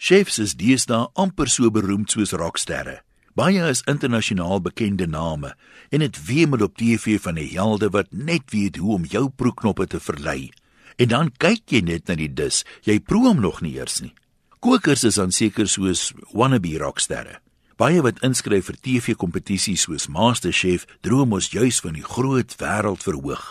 Chefs is deesdae amper so beroemd soos rocksterre. Baie is internasionaal bekende name en dit wemel op TV van die helde wat net weet hoe om jou proeknoppe te verlei. En dan kyk jy net na die dis, jy proe hom nog nie eers nie. Kokers is dan seker soos wannabe rocksterre. Baie wat inskryf vir TV-kompetisies soos MasterChef droom ons juis van die groot wêreld verhoog.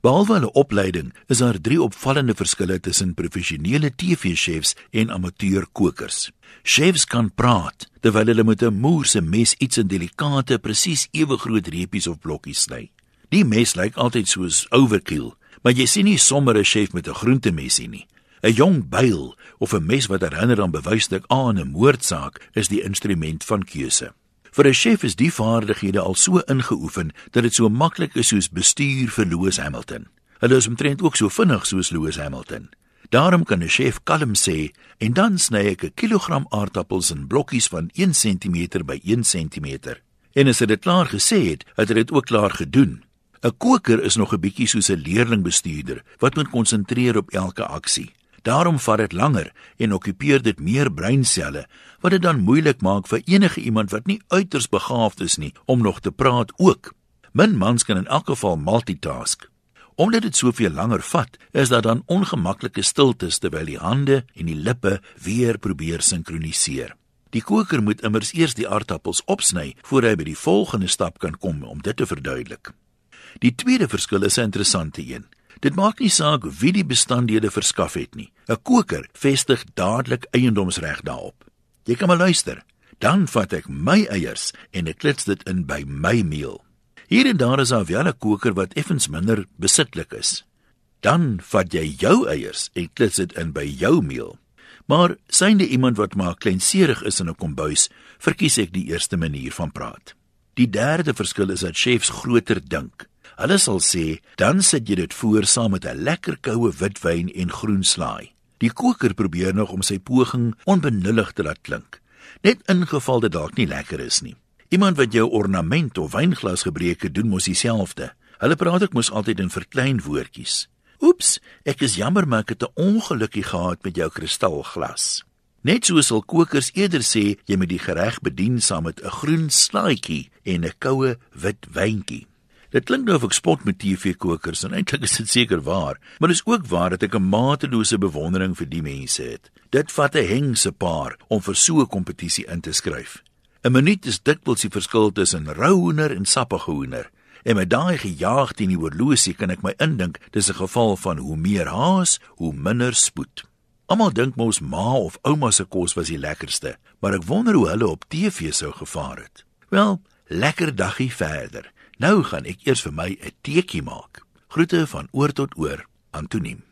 Behalwe hulle opleiding, is daar drie opvallende verskille tussen professionele TV-chefs en amateurkokers. Chefs kan praat terwyl hulle met 'n moer se mes iets in delikate, presies ewe groot reepies of blokkies sny. Die mes lyk altyd soos overkill, maar jy sien nie sommer 'n chef met 'n groentemesie nie. 'n Jong byl of 'n mes wat herinner aan bewyslik aan 'n moordsaak is die instrument van keuse. Vir 'n chef is die vaardighede al so ingeoefen dat dit so maklik is soos bestuur vir Lewis Hamilton. Hulle is omtrent ook so vinnig soos Lewis Hamilton. Daarom kan 'n chef kalm sê en dan sny ek 'n kilogram aardappels in blokkies van 1 cm by 1 cm. En as hy dit klaar gesê het, het hy dit ook klaar gedoen. 'n Koker is nog 'n bietjie soos 'n leerlingbestuurder wat moet konsentreer op elke aksie. Daarom vat dit langer en okkupeer dit meer breinselle wat dit dan moeilik maak vir enige iemand wat nie uiters begaafd is nie om nog te praat ook. Min mans kan in elk geval multitask. Omdat dit soveel langer vat, is daar dan ongemaklike stiltes terwyl die hande en die lippe weer probeer sinkroniseer. Die koker moet immers eers die aardappels opsny voor hy by die volgende stap kan kom om dit te verduidelik. Die tweede verskil is 'n interessante een. Dit maak nie saak wie die bestanddele verskaf het nie. 'n Koker vestig dadelik eiendomsreg daarop. Jy kan maar luister. Dan vat ek my eiers en ek klits dit in by my meel. Hier en daar is daar wel 'n koker wat effens minder besitlik is. Dan vat jy jou eiers en klits dit in by jou meel. Maar synde iemand wat maar kleinserig is in 'n kombuis, verkies ek die eerste manier van praat. Die derde verskil is dat chefs groter dink. Hulle sal sê, dan sit jy dit voor saam met 'n lekker koue witwyn en groen slaai. Die koker probeer nog om sy poging onbenullig te laat klink. Net ingeval dit dalk nie lekker is nie. Iemand wat jou ornament of wynglas gebreek het, doen mos dieselfde. Hulle praat ook mos altyd in verklein woordjies. Oeps, ek is jammer maar ek het 'n ongelukkie gehad met jou kristalglas. Net so sal kokers eerder sê jy moet die gereg bedien saam met 'n groen slaaitjie en 'n koue wit wyntjie. Dit klink nou of ek spot met TV-kokers en eintlik is dit seker waar, maar dit is ook waar dat ek 'n matelose bewondering vir die mense het. Dit vat 'n hengse paar om vir so 'n kompetisie in te skryf. 'n Minuut is dikwels die verskil tussen rou hoender en sappige hoender. En met daai gejaag teen die oorlosie kan ek my indink dis 'n geval van hoe meer haas, hoe minder spoed. Almal dink mos ma of ouma se kos was die lekkerste, maar ek wonder hoe hulle op TV sou gevaar het. Wel, lekker daggie verder. Nou gaan ek eers vir my 'n teekie maak. Groete van oor tot oor, Antoniem.